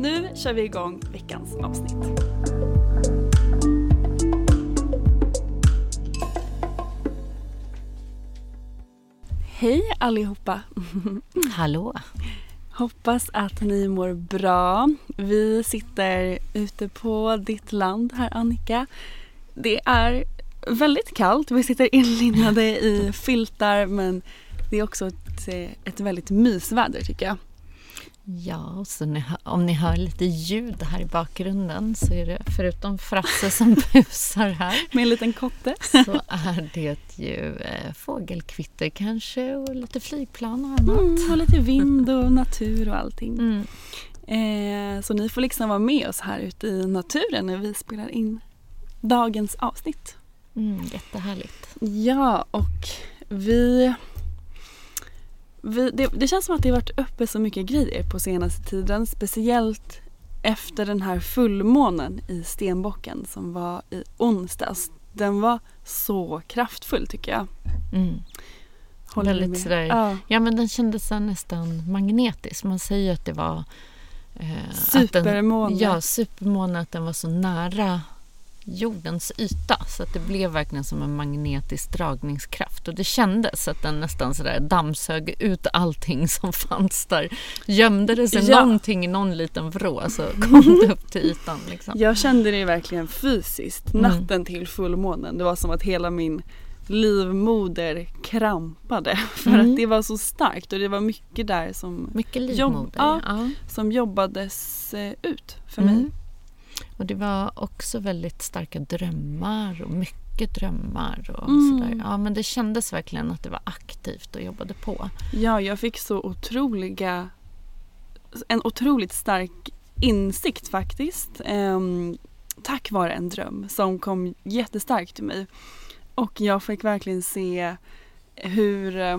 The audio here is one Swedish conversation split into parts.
Nu kör vi igång veckans avsnitt. Hej allihopa! Hallå! Hoppas att ni mår bra. Vi sitter ute på ditt land här Annika. Det är väldigt kallt. Vi sitter inlindade i filtar men det är också ett, ett väldigt mysväder tycker jag. Ja, så ni, om ni hör lite ljud här i bakgrunden så är det förutom Frasse som busar här Med en liten kotte. så är det ju eh, fågelkvitter kanske och lite flygplan och annat. Mm, och lite vind och natur och allting. Mm. Eh, så ni får liksom vara med oss här ute i naturen när vi spelar in dagens avsnitt. Mm, jättehärligt. Ja, och vi... vi det, det känns som att det har varit uppe så mycket grejer på senaste tiden. Speciellt efter den här fullmånen i Stenbocken som var i onsdags. Den var så kraftfull tycker jag. Mm. Håller Väldigt med? sådär, Ja. ja men den kändes nästan magnetisk. Man säger att det var eh, Supermåne. Ja, supermåne, att den var så nära jordens yta så att det blev verkligen som en magnetisk dragningskraft och det kändes att den nästan sådär dammsög ut allting som fanns där. Gömde det sig Ja. någonting i någon liten vrå så kom det upp till ytan. Liksom. Jag kände det verkligen fysiskt Mm. natten till fullmånen. Det var som att hela min livmoder krampade för Mm. att det var så starkt och det var mycket där som, Mycket Jobb- ja. ja. som jobbades eh, ut för Mm. mig. Och det var också väldigt starka drömmar och mycket drömmar och Mm. sådär. Ja, men det kändes verkligen att det var aktivt och jobbade på. Ja, jag fick så otroliga, en otroligt stark insikt faktiskt. Ehm, tack vare en dröm som kom jättestarkt till mig. Och jag fick verkligen se hur eh,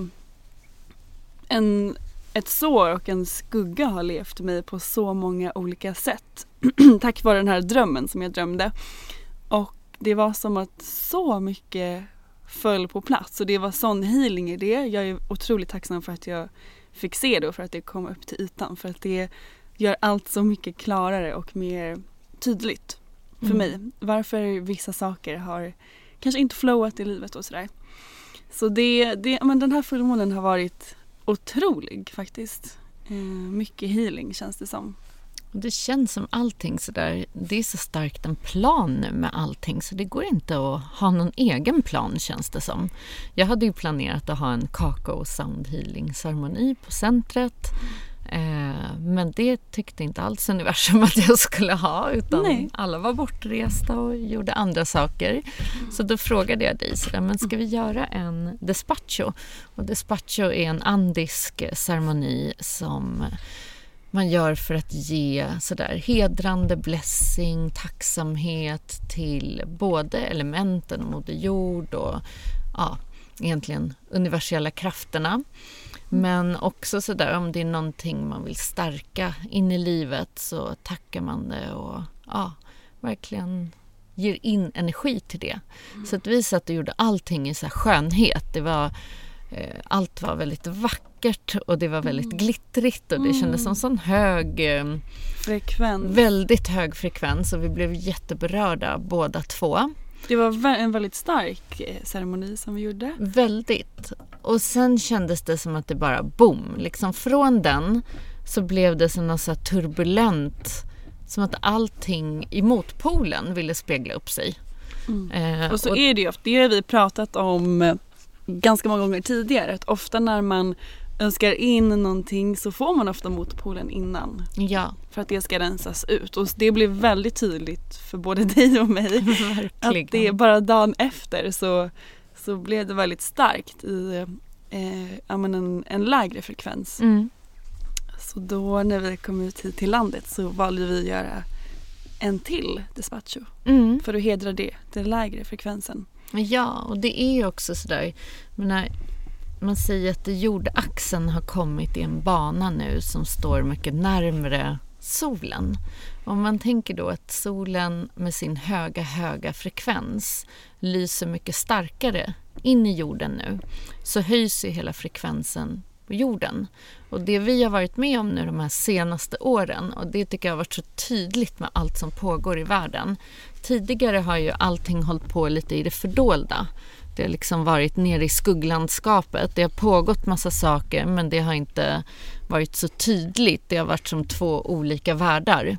en, ett sår och en skugga har levt mig på så många olika sätt. tack vare den här drömmen som jag drömde. Och det var som att så mycket föll på plats och det var sån healing i det. Jag är otroligt tacksam för att jag fick se det och för att det kom upp till ytan för att det gör allt så mycket klarare och mer tydligt för Mm. mig. Varför vissa saker har kanske inte flowat i livet och sådär. Så det, det, men den här fullmånen har varit otrolig faktiskt. Eh, mycket healing känns det som. Det känns som allting sådär, det är så starkt en plan nu med allting så det går inte att ha någon egen plan känns det som. Jag hade ju planerat att ha en kakao sound healing ceremoni på centret Eh, men det tyckte inte alls universum att jag skulle ha utan Nej. alla var bortresta och gjorde andra saker. Så då frågade jag dig sådär, men ska vi göra en despacho? Och despacho är en andisk ceremoni som man gör för att ge sådär hedrande blessing, tacksamhet till både elementen, Moder Jord och ja, egentligen universella krafterna. Men också sådär om det är någonting man vill stärka in i livet så tackar man det och ja, verkligen ger in energi till det. Så att vi satt och gjorde allting i så här skönhet. Det var, allt var väldigt vackert och det var väldigt glittrigt och det kändes som sån hög eh, Frekvens. Väldigt hög frekvens och vi blev jätteberörda båda två. Det var en väldigt stark eh, ceremoni som vi gjorde. Väldigt. Och sen kändes det som att det bara boom. Liksom från den så blev det som något så turbulent. Som att allting i motpolen ville spegla upp sig. Eh, Och så är det ju ofta, det har vi pratat om eh, ganska många gånger tidigare. Att ofta när man önskar in någonting så får man ofta motpolen innan. Ja, För att det ska rensas ut. Och det blev väldigt tydligt för både dig och mig. att verkligen. det bara dagen efter så, så blev det väldigt starkt i eh, en, en lägre frekvens. Mm. Så då när vi kom ut hit till landet så valde vi att göra en till despacho. Mm. För att hedra det, den lägre frekvensen. Ja, och det är ju också sådär. där... menar, Man säger att jordaxeln har kommit i en bana nu som står mycket närmre solen. Om man tänker då att solen med sin höga, höga frekvens lyser mycket starkare in i jorden nu så höjs ju hela frekvensen på jorden. Och det vi har varit med om nu de här senaste åren och det tycker jag har varit så tydligt med allt som pågår i världen. Tidigare har ju allting hållit på lite i det fördolda. Det har liksom varit nere i skugglandskapet. Det har pågått massa saker men det har inte varit så tydligt. Det har varit som två olika världar.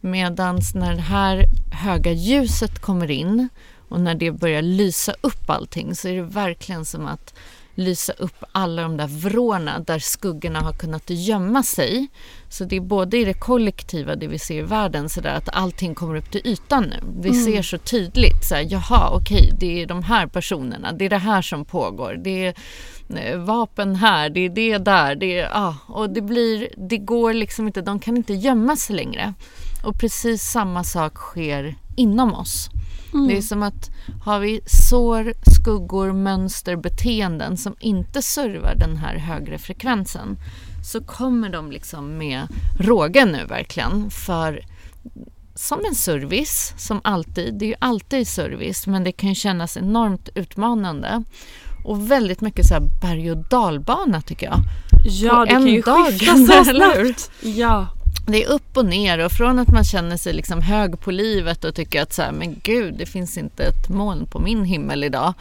Medan när det här höga ljuset kommer in och när det börjar lysa upp allting så är det verkligen som att lysa upp alla de där vrårna där skuggorna har kunnat gömma sig. Så det är både i det kollektiva, det vi ser i världen, så där att allting kommer upp till ytan nu. Vi ser så tydligt, så här, jaha, okej, det är de här personerna, det är det här som pågår, det är eh, vapen här, det är det där, det är, ja, och det blir, det går liksom inte, de kan inte gömma sig längre. Och precis samma sak sker inom oss. Det är som att har vi sår, skuggor, mönster, beteenden som inte servar den här högre frekvensen så kommer de liksom med råge nu verkligen för som en service, som alltid. Det är ju alltid service men det kan ju kännas enormt utmanande. Och väldigt mycket så här berg och dalbana tycker jag. Ja, På det kan en ju dag, skifta så snabbt. Ja. Det är upp och ner och från att man känner sig liksom hög på livet och tycker att så här, men gud, det finns inte ett moln på min himmel idag.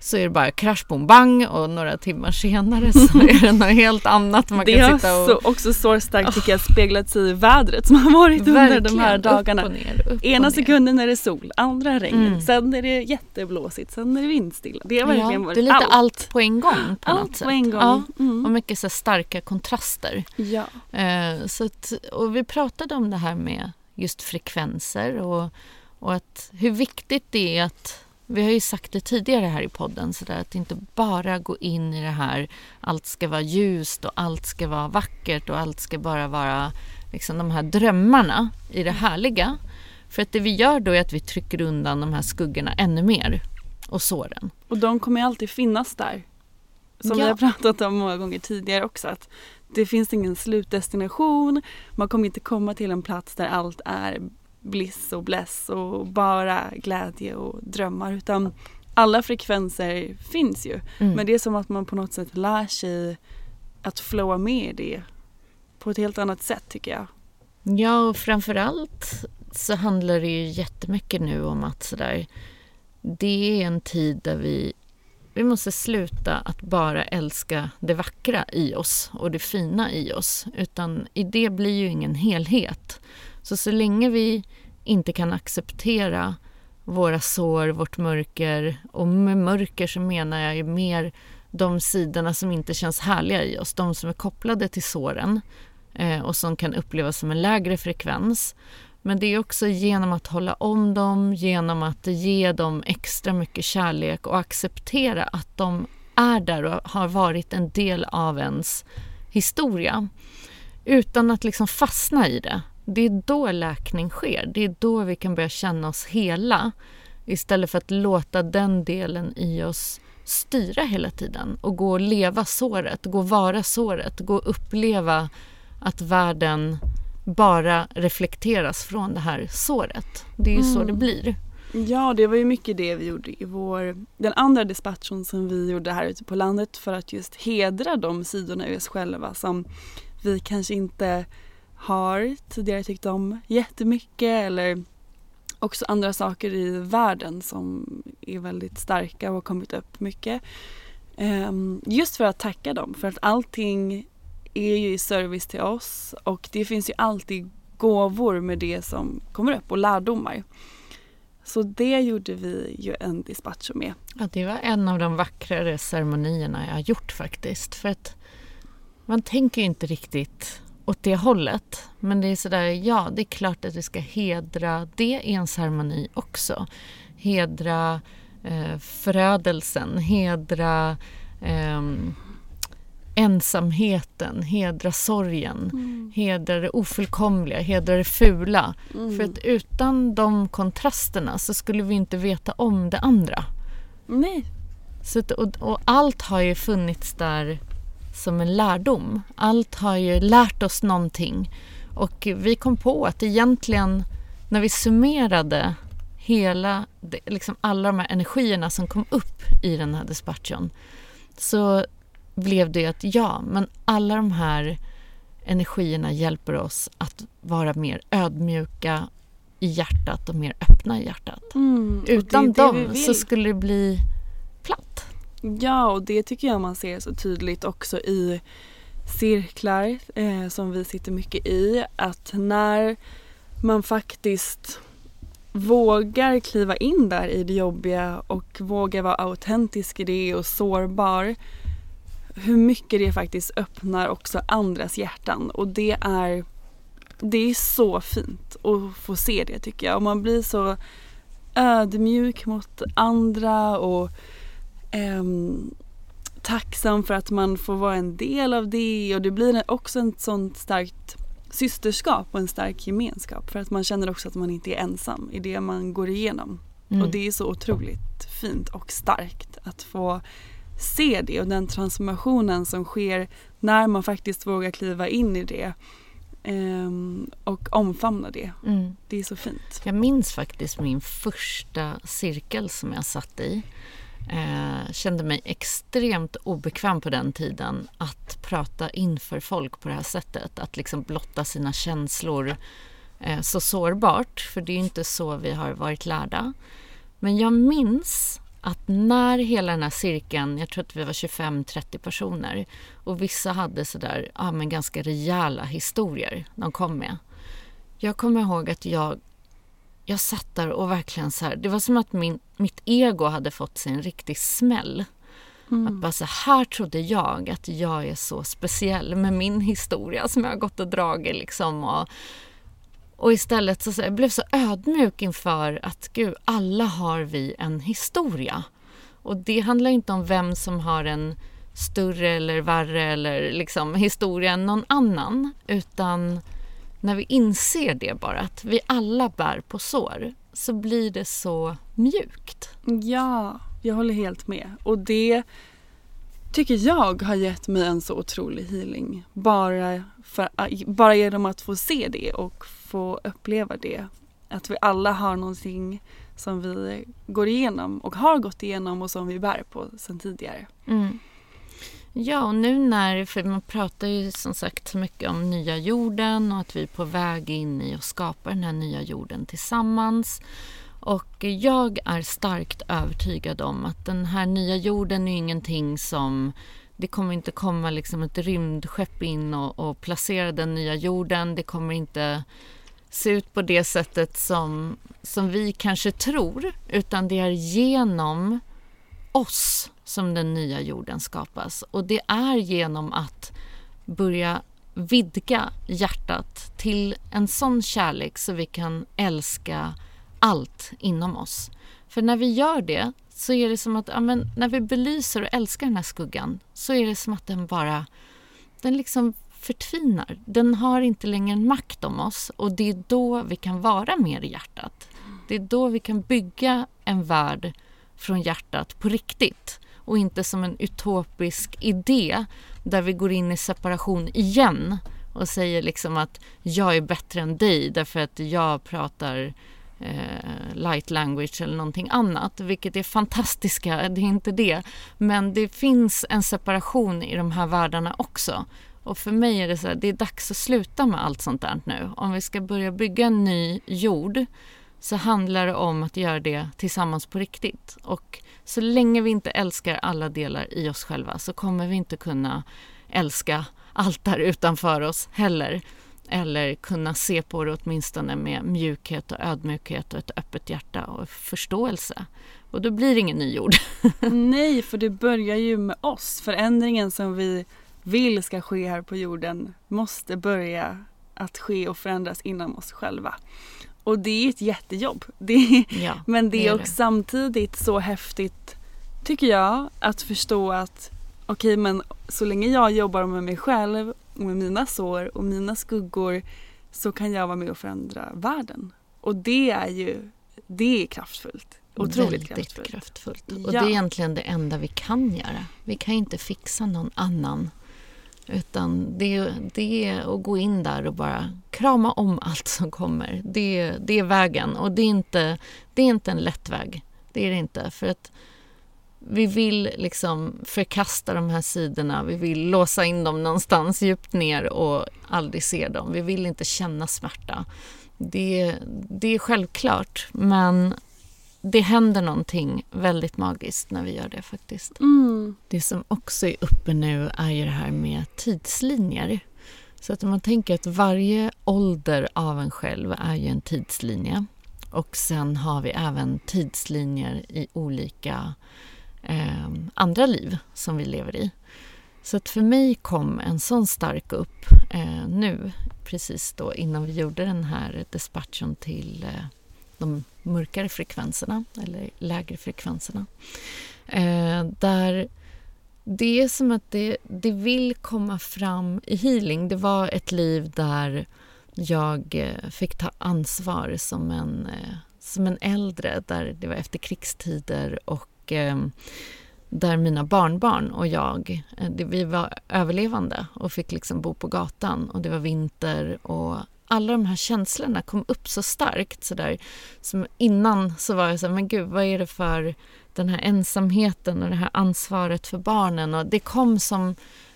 Så är det bara krasch bom bang och några timmar senare så är det något helt annat. Man Det kan har sitta och... så, också så starkt tycker jag speglat sig i vädret som har varit under de här Verkligen, dagarna. Upp och ner, upp Ena och ner. sekunden är det sol, andra regn, Mm. sen är det jätteblåsigt, sen är det vindstilla. Det har verkligen Ja, varit det är lite allt. allt. på en gång på Allt något på sätt. en gång. Ja, Mm. och mycket så starka kontraster. Ja. Eh, så att, och vi pratade om det här med just frekvenser och, och att hur viktigt det är att vi har ju sagt det tidigare här i podden så där, att inte bara gå in i det här allt ska vara ljust och allt ska vara vackert och allt ska bara vara liksom de här drömmarna i det härliga. För att det vi gör då är att vi trycker undan de här skuggorna ännu mer och såren. Och de kommer alltid finnas där. Som Ja. vi har pratat om många gånger tidigare också. Att det finns ingen slutdestination. Man kommer inte komma till en plats där allt är bliss och bless och bara glädje och drömmar. Utan alla frekvenser finns ju. Mm. Men det är som att man på något sätt lär sig att flowa med det på ett helt annat sätt tycker jag. Ja, och framförallt så handlar det ju jättemycket nu om att sådär, det är en tid där vi, vi måste sluta att bara älska det vackra i oss och det fina i oss. Utan i det blir ju ingen helhet. Så så länge vi inte kan acceptera våra sår, vårt mörker och med mörker så menar jag ju mer de sidorna som inte känns härliga i oss, de som är kopplade till såren eh, och som kan upplevas som en lägre frekvens. Men det är också genom att hålla om dem, genom att ge dem extra mycket kärlek och acceptera att de är där och har varit en del av ens historia. Utan att liksom fastna i det. Det är då läkning sker. Det är då vi kan börja känna oss hela. Istället för att låta den delen i oss styra hela tiden och gå och leva såret, gå och vara såret, gå och uppleva att världen bara reflekteras från det här såret. Det är ju mm. så det blir. Ja, det var ju mycket det vi gjorde i vår, den andra dispatchen som vi gjorde här ute på landet för att just hedra de sidorna i oss själva som vi kanske inte har tidigare tyckt om jättemycket eller också andra saker i världen som är väldigt starka och har kommit upp mycket. Um, just för att tacka dem, för att allting är ju i service till oss och det finns ju alltid gåvor med det som kommer upp och lärdomar. Så det gjorde vi ju en dispatcho med. Ja, det var en av de vackrare ceremonierna jag har gjort faktiskt. För att man tänker ju inte riktigt åt det hållet. Men det är sådär, ja, det är klart att vi ska hedra det i en ceremoni också. Hedra eh, förödelsen, hedra eh, ensamheten, hedra sorgen, mm. hedra det ofullkomliga, hedra det fula. Mm. För att utan de kontrasterna så skulle vi inte veta om det andra. Nej. Så att, och, och allt har ju funnits där som en lärdom. Allt har ju lärt oss någonting. Och vi kom på att egentligen när vi summerade hela, liksom alla de här energierna som kom upp i den här dispatchen så blev det att ja, men alla de här energierna hjälper oss att vara mer ödmjuka i hjärtat och mer öppna i hjärtat. Mm, Utan dem så skulle det bli. Ja, och det tycker jag man ser så tydligt också i cirklar eh, som vi sitter mycket i. Att när man faktiskt vågar kliva in där i det jobbiga och vågar vara autentisk i det och sårbar hur mycket det faktiskt öppnar också andras hjärtan och det är det är så fint att få se det tycker jag och man blir så ödmjuk mot andra och eh, tacksam för att man får vara en del av det och det blir också ett sånt starkt systerskap och en stark gemenskap för att man känner också att man inte är ensam i det man går igenom. Mm. Och det är så otroligt fint och starkt att få se det och den transformationen som sker när man faktiskt vågar kliva in i det um, och omfamna det. Mm. Det är så fint. Jag minns faktiskt min första cirkel som jag satt i. Eh, kände mig extremt obekväm på den tiden att prata inför folk på det här sättet. Att liksom blotta sina känslor eh, så sårbart, för det är inte så vi har varit lärda. Men jag minns att när hela den här cirkeln, jag tror att vi var 25-30 personer och vissa hade sådär, ja men ganska rejäla historier de kom med. Jag kommer ihåg att jag, jag satt där och verkligen så här, det var som att min, mitt ego hade fått sig en riktig smäll. Mm. Att bara så här trodde jag att jag är så speciell med min historia som jag har gått och dragit liksom och och istället så, så jag blev så ödmjuk inför att gud, alla har vi en historia. Och det handlar inte om vem som har en större eller värre eller liksom historia än någon annan. Utan när vi inser det bara, att vi alla bär på sår, så blir det så mjukt. Ja, jag håller helt med. Och det tycker jag har gett mig en så otrolig healing. Bara, för, bara genom att få se det och få uppleva det. Att vi alla har någonting som vi går igenom och har gått igenom och som vi bär på sedan tidigare. Mm. Ja, och nu när, för man pratar ju som sagt så mycket om nya jorden och att vi är på väg in i att skapa den här nya jorden tillsammans. Och jag är starkt övertygad om att den här nya jorden är ingenting som det kommer inte komma liksom ett rymdskepp in och, och placera den nya jorden. Det kommer inte se ut på det sättet som, som vi kanske tror utan det är genom oss som den nya jorden skapas. Och det är genom att börja vidga hjärtat till en sån kärlek så vi kan älska allt inom oss. För när vi gör det så är det som att ja, men när vi belyser och älskar den här skuggan så är det som att den bara den liksom förtvinar. Den har inte längre en makt om oss och det är då vi kan vara mer i hjärtat. Det är då vi kan bygga en värld från hjärtat på riktigt och inte som en utopisk idé där vi går in i separation igen och säger liksom att jag är bättre än dig därför att jag pratar eh, light language eller någonting annat, vilket är fantastiska, det är inte det. Men det finns en separation i de här världarna också. Och för mig är det så här, det är dags att sluta med allt sånt där nu. Om vi ska börja bygga en ny jord så handlar det om att göra det tillsammans på riktigt. Och så länge vi inte älskar alla delar i oss själva så kommer vi inte kunna älska allt där utanför oss heller. Eller kunna se på det åtminstone med mjukhet och ödmjukhet och ett öppet hjärta och förståelse. Och då blir det ingen ny jord. Nej, för det börjar ju med oss. Förändringen som vi vill ska ske här på jorden måste börja att ske och förändras inom oss själva. Och det är ett jättejobb. Det är, ja, men det är, också samtidigt så häftigt tycker jag att förstå att okej okay, men så länge jag jobbar med mig själv och med mina sår och mina skuggor så kan jag vara med och förändra världen. Och det är ju det är kraftfullt. Otroligt Väldigt kraftfullt. kraftfullt. Och ja. det är egentligen det enda vi kan göra. Vi kan inte fixa någon annan utan det, det är att gå in där och bara krama om allt som kommer. Det, det är vägen och det är, inte, det är inte en lätt väg. Det är det inte. För att vi vill liksom förkasta de här sidorna. Vi vill låsa in dem någonstans djupt ner och aldrig se dem. Vi vill inte känna smärta. Det, det är självklart, men det händer någonting väldigt magiskt när vi gör det faktiskt. Mm. Det som också är uppe nu är ju det här med tidslinjer. Så att om man tänker att varje ålder av en själv är ju en tidslinje. Och sen har vi även tidslinjer i olika eh, andra liv som vi lever i. Så att för mig kom en sån stark upp eh, nu, precis då innan vi gjorde den här dispatchen till eh, de mörkare frekvenserna eller lägre frekvenserna. Eh, där det är som att det, det vill komma fram i healing. Det var ett liv där jag eh, fick ta ansvar som en, eh, som en äldre, där det var efter krigstider och eh, där mina barnbarn och jag, eh, vi var överlevande och fick liksom bo på gatan och det var vinter och alla de här känslorna kom upp så starkt. Så där. Som innan så var jag så här, men gud, vad är det för den här ensamheten och det här ansvaret för barnen? Och det kom som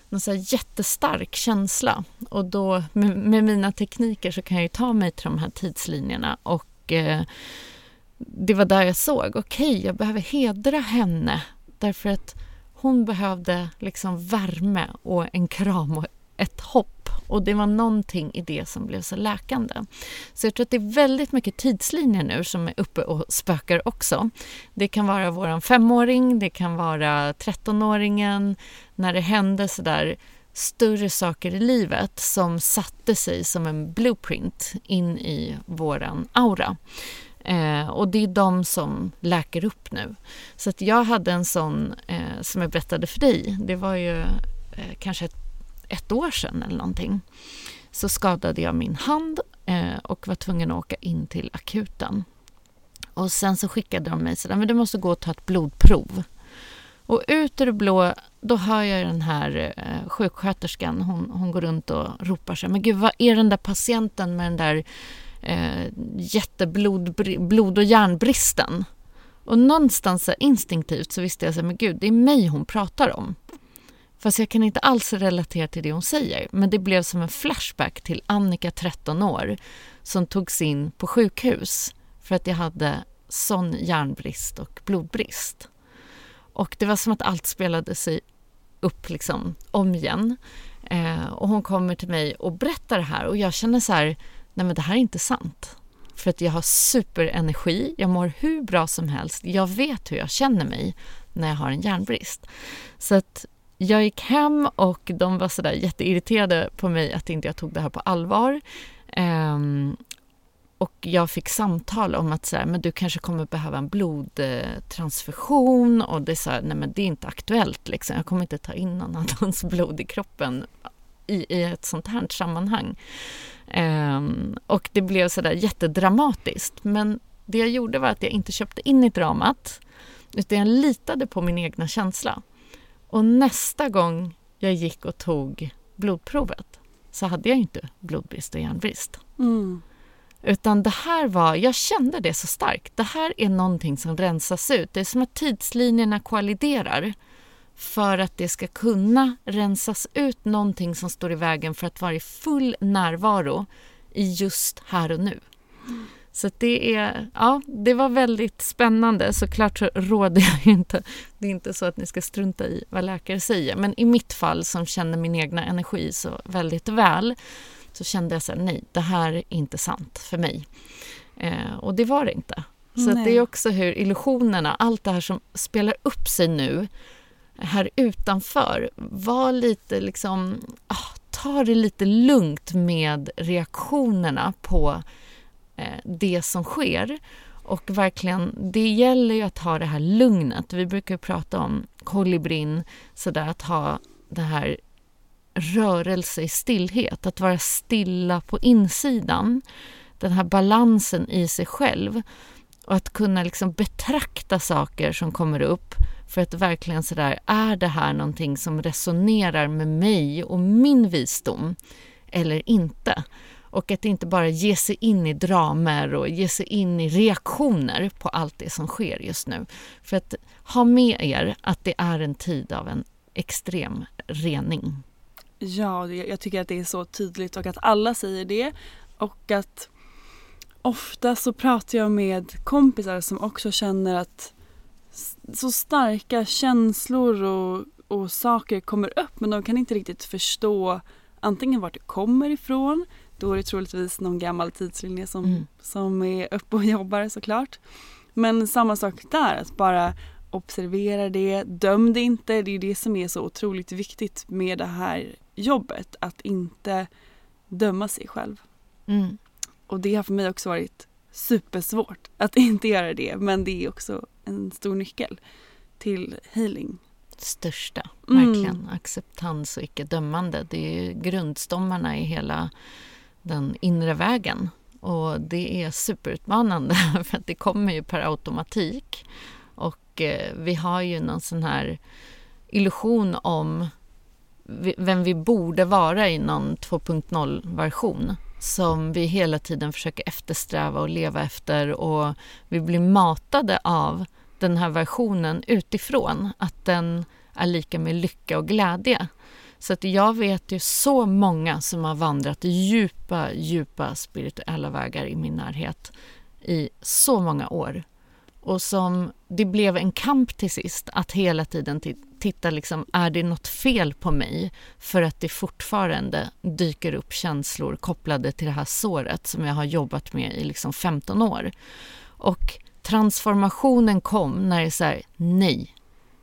en så jättestark känsla. Och då med, med, mina tekniker så kan jag ta mig till de här tidslinjerna. Och eh, det var där jag såg, okej, okay, jag behöver hedra henne. Därför att hon behövde liksom värme och en kram och ett hopp och det var någonting i det som blev så läkande. Så jag tror att det är väldigt mycket tidslinjer nu som är uppe och spökar också. Det kan vara våran femåring, det kan vara 13-åringen, när det hände sådär större saker i livet som satte sig som en blueprint in i våran aura. Eh, och det är de som läker upp nu. Så att jag hade en sån eh, som jag berättade för dig. Det var ju eh, kanske ett ett år sedan eller någonting så skadade jag min hand eh, och var tvungen att åka in till akuten. Och sen så skickade de mig sådär, men du måste gå och ta ett blodprov. Och ut ur det blå, då hör jag den här eh, sjuksköterskan, hon, hon går runt och ropar sig, men gud vad är den där patienten med den där eh, jätteblod blod och järnbristen? Och någonstans instinktivt så visste jag så men gud, det är mig hon pratar om. Fast jag kan inte alls relatera till det hon säger. Men det blev som en flashback till Annika, 13 år, som togs in på sjukhus för att jag hade sån järnbrist och blodbrist. Och det var som att allt spelade sig upp liksom om igen. Eh, och hon kommer till mig och berättar det här och jag känner så här, nej men det här är inte sant. För att jag har superenergi, jag mår hur bra som helst, jag vet hur jag känner mig när jag har en järnbrist. Så att jag gick hem och de var sådär jätteirriterade på mig att inte jag tog det här på allvar. Um, och jag fick samtal om att så här, men du kanske kommer behöva en blodtransfusion och det är så här, nej men det är inte aktuellt liksom. Jag kommer inte ta in någon annans blod i kroppen i, i ett sånt här sammanhang. Um, och det blev sådär jättedramatiskt. Men det jag gjorde var att jag inte köpte in i dramat utan jag litade på min egna känsla. Och nästa gång jag gick och tog blodprovet så hade jag inte blodbrist och järnbrist. Mm. Utan det här var, jag kände det så starkt. Det här är någonting som rensas ut. Det är som att tidslinjerna kolliderar för att det ska kunna rensas ut någonting som står i vägen för att vara i full närvaro i just här och nu. Så det, är, ja, det var väldigt spännande. Såklart så råder jag inte. Det är inte så att ni ska strunta i vad läkare säger. Men i mitt fall som känner min egna energi så väldigt väl så kände jag så här, nej, det här är inte sant för mig. Eh, och det var det inte. Så det är också hur illusionerna, allt det här som spelar upp sig nu här utanför, var lite liksom, ah, ta det lite lugnt med reaktionerna på Eh, det som sker. Och verkligen, det gäller ju att ha det här lugnet. Vi brukar prata om kolibrin, sådär att ha det här rörelse i stillhet, att vara stilla på insidan. Den här balansen i sig själv och att kunna liksom betrakta saker som kommer upp för att verkligen sådär, är det här någonting som resonerar med mig och min visdom eller inte? Och att inte bara ge sig in i dramer och ge sig in i reaktioner på allt det som sker just nu. För att ha med er att det är en tid av en extrem rening. Ja, jag tycker att det är så tydligt och att alla säger det. Och att ofta så pratar jag med kompisar som också känner att så starka känslor och, och saker kommer upp men de kan inte riktigt förstå antingen vart det kommer ifrån, då är det troligtvis någon gammal tidslinje som, mm. som är uppe och jobbar såklart. Men samma sak där, att bara observera det, döm det inte. Det är det som är så otroligt viktigt med det här jobbet. Att inte döma sig själv. Mm. Och det har för mig också varit supersvårt att inte göra det. Men det är också en stor nyckel till healing. Största, verkligen. Mm. Acceptans och icke-dömande. Det är grundstommarna i hela den inre vägen. Och det är superutmanande för att det kommer ju per automatik. Och eh, vi har ju någon sån här illusion om vem vi borde vara i någon 2.0-version som vi hela tiden försöker eftersträva och leva efter och vi blir matade av den här versionen utifrån, att den är lika med lycka och glädje. Så att jag vet ju så många som har vandrat djupa, djupa spirituella vägar i min närhet i så många år och som det blev en kamp till sist att hela tiden titta liksom, är det något fel på mig? För att det fortfarande dyker upp känslor kopplade till det här såret som jag har jobbat med i liksom 15 år. Och transformationen kom när det är så här, nej,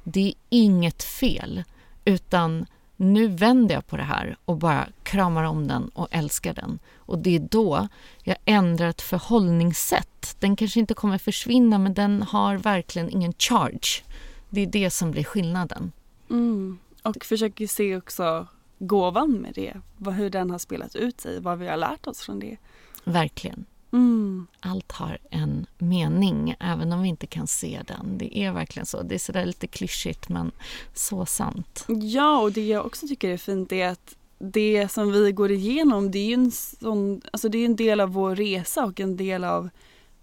det är inget fel, utan nu vänder jag på det här och bara kramar om den och älskar den. Och det är då jag ändrar ett förhållningssätt. Den kanske inte kommer försvinna men den har verkligen ingen charge. Det är det som blir skillnaden. Mm. Och försöker se också gåvan med det. Hur den har spelat ut sig, vad vi har lärt oss från det. Verkligen. Mm. Allt har en mening, även om vi inte kan se den. Det är verkligen så. Det är sådär lite klyschigt, men så sant. Ja, och det jag också tycker är fint är att det som vi går igenom, det är ju en, sån, alltså det är en del av vår resa och en del av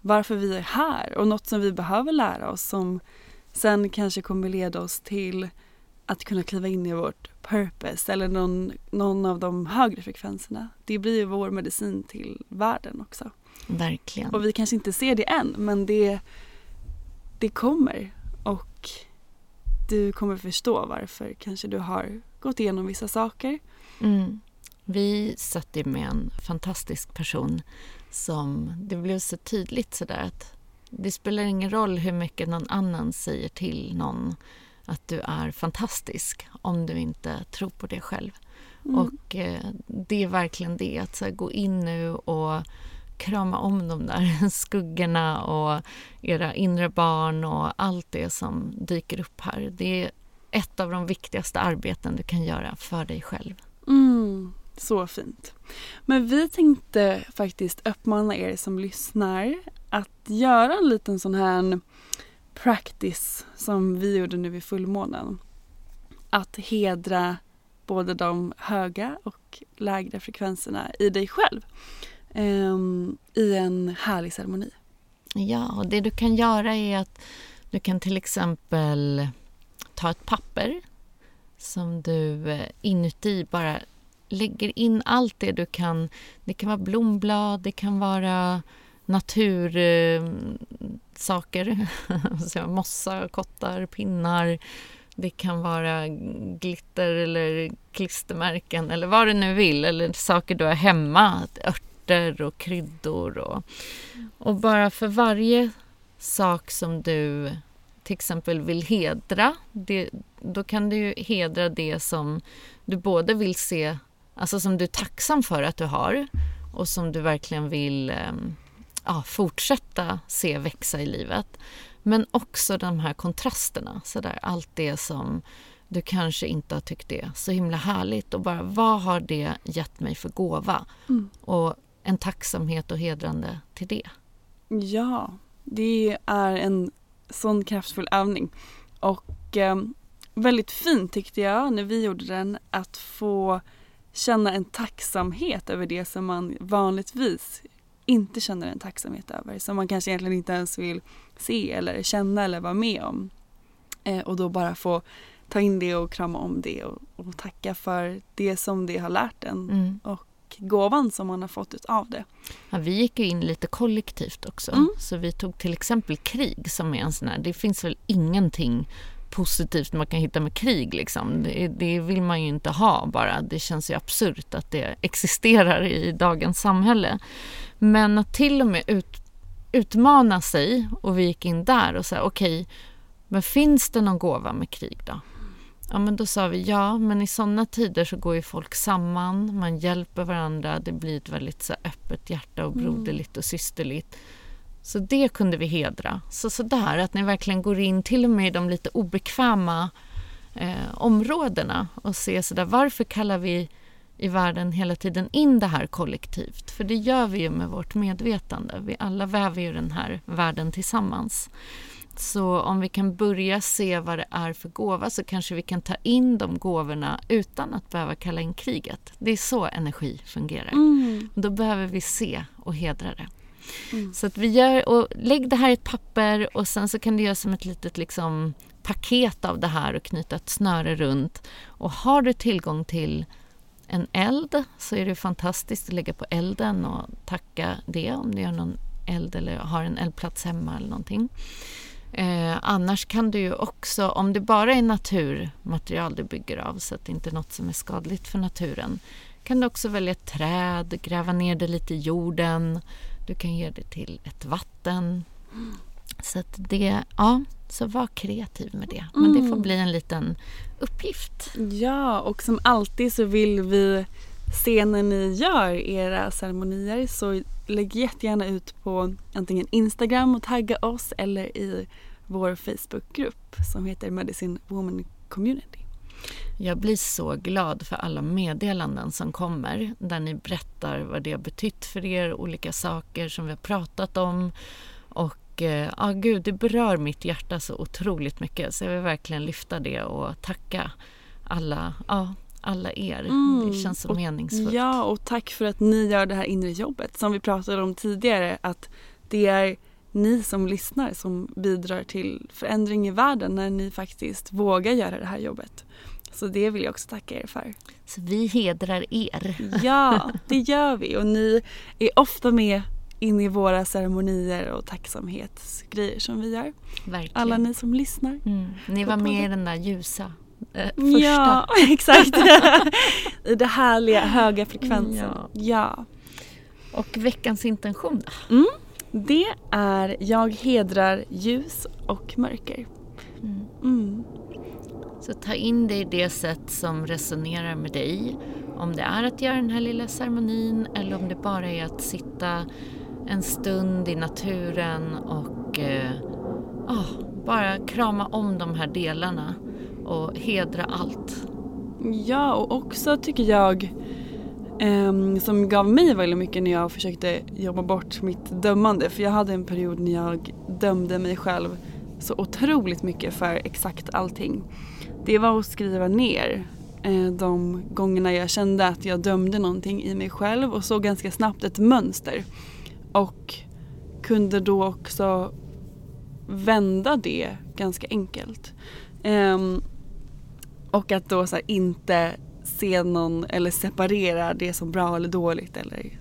varför vi är här och något som vi behöver lära oss som sen kanske kommer leda oss till att kunna kliva in i vårt purpose eller någon, någon av de högre frekvenserna. Det blir ju vår medicin till världen också. Verkligen. Och vi kanske inte ser det än men det, det kommer och du kommer förstå varför kanske du har gått igenom vissa saker. Mm. Vi satt ju med en fantastisk person som det blev så tydligt sådär att det spelar ingen roll hur mycket någon annan säger till någon att du är fantastisk om du inte tror på det själv. Mm. Och eh, det är verkligen det, att så här, gå in nu och krama om de där skuggorna och era inre barn och allt det som dyker upp här. Det är ett av de viktigaste arbeten du kan göra för dig själv. Mm, så fint. Men vi tänkte faktiskt uppmana er som lyssnar att göra en liten sån här practice som vi gjorde nu vid fullmånen. Att hedra både de höga och lägre frekvenserna i dig själv Ehm, i en härlig ceremoni. Ja, och det du kan göra är att du kan till exempel ta ett papper som du eh, inuti bara lägger in allt det du kan. Det kan vara blomblad, det kan vara natursaker, eh, mossa, kottar, pinnar. Det kan vara glitter eller klistermärken eller vad du nu vill eller saker du har hemma, örter och kryddor och, och bara för varje sak som du till exempel vill hedra, det, då kan du hedra det som du både vill se, alltså som du är tacksam för att du har och som du verkligen vill ehm, ja, fortsätta se växa i livet. Men också de här kontrasterna, så där, allt det som du kanske inte har tyckt är så himla härligt och bara vad har det gett mig för gåva? Mm. Och en tacksamhet och hedrande till det. Ja, det är en sån kraftfull övning. Och eh, väldigt fint tyckte jag när vi gjorde den att få känna en tacksamhet över det som man vanligtvis inte känner en tacksamhet över. Som man kanske egentligen inte ens vill se eller känna eller vara med om. Eh, och då bara få ta in det och krama om det och, och tacka för det som det har lärt en. Mm. Och gåvan som man har fått av det. Ja, vi gick ju in lite kollektivt också. Mm. Så vi tog till exempel krig som är en sån här, det finns väl ingenting positivt man kan hitta med krig liksom. Det, det vill man ju inte ha bara. Det känns ju absurt att det existerar i dagens samhälle. Men att till och med ut, utmana sig och vi gick in där och sa okej, okay, men finns det någon gåva med krig då? Ja, men då sa vi ja, men i sådana tider så går ju folk samman, man hjälper varandra, det blir ett väldigt så öppet hjärta och broderligt och systerligt. Så det kunde vi hedra. Så sådär, att ni verkligen går in till och med i de lite obekväma eh, områdena och ser sådär, varför kallar vi i världen hela tiden in det här kollektivt? För det gör vi ju med vårt medvetande. Vi alla väver ju den här världen tillsammans. Så om vi kan börja se vad det är för gåva så kanske vi kan ta in de gåvorna utan att behöva kalla in kriget. Det är så energi fungerar. Mm. Då behöver vi se och hedra det. Mm. Så att vi gör, och lägg det här i ett papper och sen så kan du göra som ett litet liksom, paket av det här och knyta ett snöre runt. Och har du tillgång till en eld så är det fantastiskt att lägga på elden och tacka det om du gör någon eld eller har en eldplats hemma eller någonting. Eh, annars kan du ju också, om det bara är naturmaterial du bygger av så att det inte är något som är skadligt för naturen, kan du också välja ett träd, gräva ner det lite i jorden. Du kan ge det till ett vatten. Så att det, ja, så var kreativ med det. Men det får bli en liten uppgift. Ja, och som alltid så vill vi scener när ni gör era ceremonier så lägg jättegärna ut på antingen Instagram och tagga oss eller i vår Facebookgrupp som heter Medicine Woman Community. Jag blir så glad för alla meddelanden som kommer där ni berättar vad det har betytt för er, olika saker som vi har pratat om. Och eh, ja, gud, det berör mitt hjärta så otroligt mycket så jag vill verkligen lyfta det och tacka alla, ja, alla er. Mm. Det känns så och, meningsfullt. Ja, och tack för att ni gör det här inre jobbet som vi pratade om tidigare. Att det är ni som lyssnar som bidrar till förändring i världen när ni faktiskt vågar göra det här jobbet. Så det vill jag också tacka er för. Så vi hedrar er. Ja, det gör vi och ni är ofta med in i våra ceremonier och tacksamhetsgrejer som vi gör. Verkligen. Alla ni som lyssnar. Mm. Ni var med i den där ljusa eh, första. Ja, exakt. I det härliga höga frekvensen. Ja. ja. Och veckans intention då? Det är jag hedrar ljus och mörker. Mm. Så ta in det i det sätt som resonerar med dig. Om det är att göra den här lilla ceremonin eller om det bara är att sitta en stund i naturen och eh, oh, bara krama om de här delarna och hedra allt. Ja, och också tycker jag um, som gav mig väldigt mycket när jag försökte jobba bort mitt dömande. För jag hade en period när jag dömde mig själv så otroligt mycket för exakt allting. Det var att skriva ner eh, de gångerna jag kände att jag dömde någonting i mig själv och såg ganska snabbt ett mönster. Och kunde då också vända det ganska enkelt. Um, och att då så inte se någon eller separera det som bra eller dåligt eller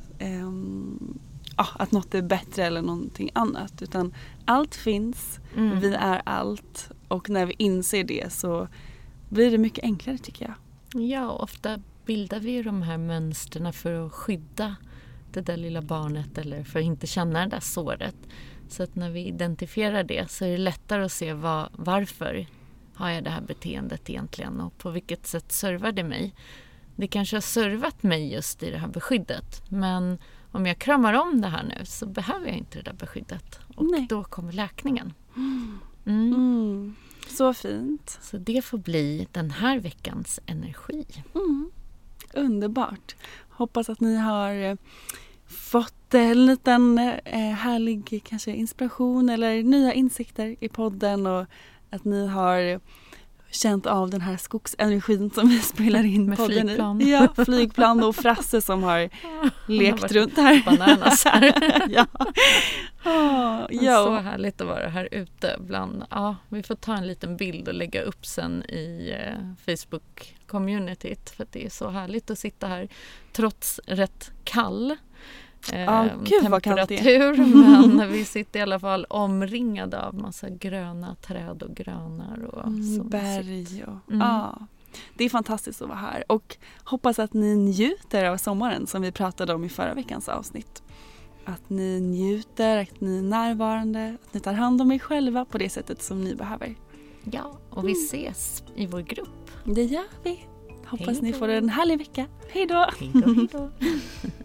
ah, att något är bättre eller någonting annat. Utan allt finns, mm. vi är allt och när vi inser det så blir det mycket enklare tycker jag. Ja, ofta bildar vi de här mönstren för att skydda det där lilla barnet eller för att inte känna det där såret. Så att när vi identifierar det så är det lättare att se vad, varför har jag det här beteendet egentligen och på vilket sätt servar det mig. Det kanske har servat mig just i det här beskyddet men om jag kramar om det här nu så behöver jag inte det där beskyddet och Nej. då kommer läkningen. Mm. Mm. Så fint. Så det får bli den här veckans energi. Mm. Underbart. Hoppas att ni har eh, fått en liten eh, härlig kanske inspiration eller nya insikter i podden och att ni har känt av den här skogsenergin som vi spelar in Med podden flygplan. i. Ja, flygplan och Frasse som har lekt runt här. här. ja. Oh, ja. Så härligt att vara här ute bland, ja, vi får ta en liten bild och lägga upp sen i eh, Facebook-communityt för det är så härligt att sitta här trots rätt kall eh, oh, Gud, temperatur men vi sitter i alla fall omringade av massa gröna träd och granar och mm, berg. Och, mm. ah. Det är fantastiskt att vara här och hoppas att ni njuter av sommaren som vi pratade om i förra veckans avsnitt. Att ni njuter, att ni är närvarande, att ni tar hand om er själva på det sättet som ni behöver. Ja, och vi mm. ses i vår grupp. Det gör vi. Hoppas ni får en härlig vecka. Hej då! Hej då, hej då.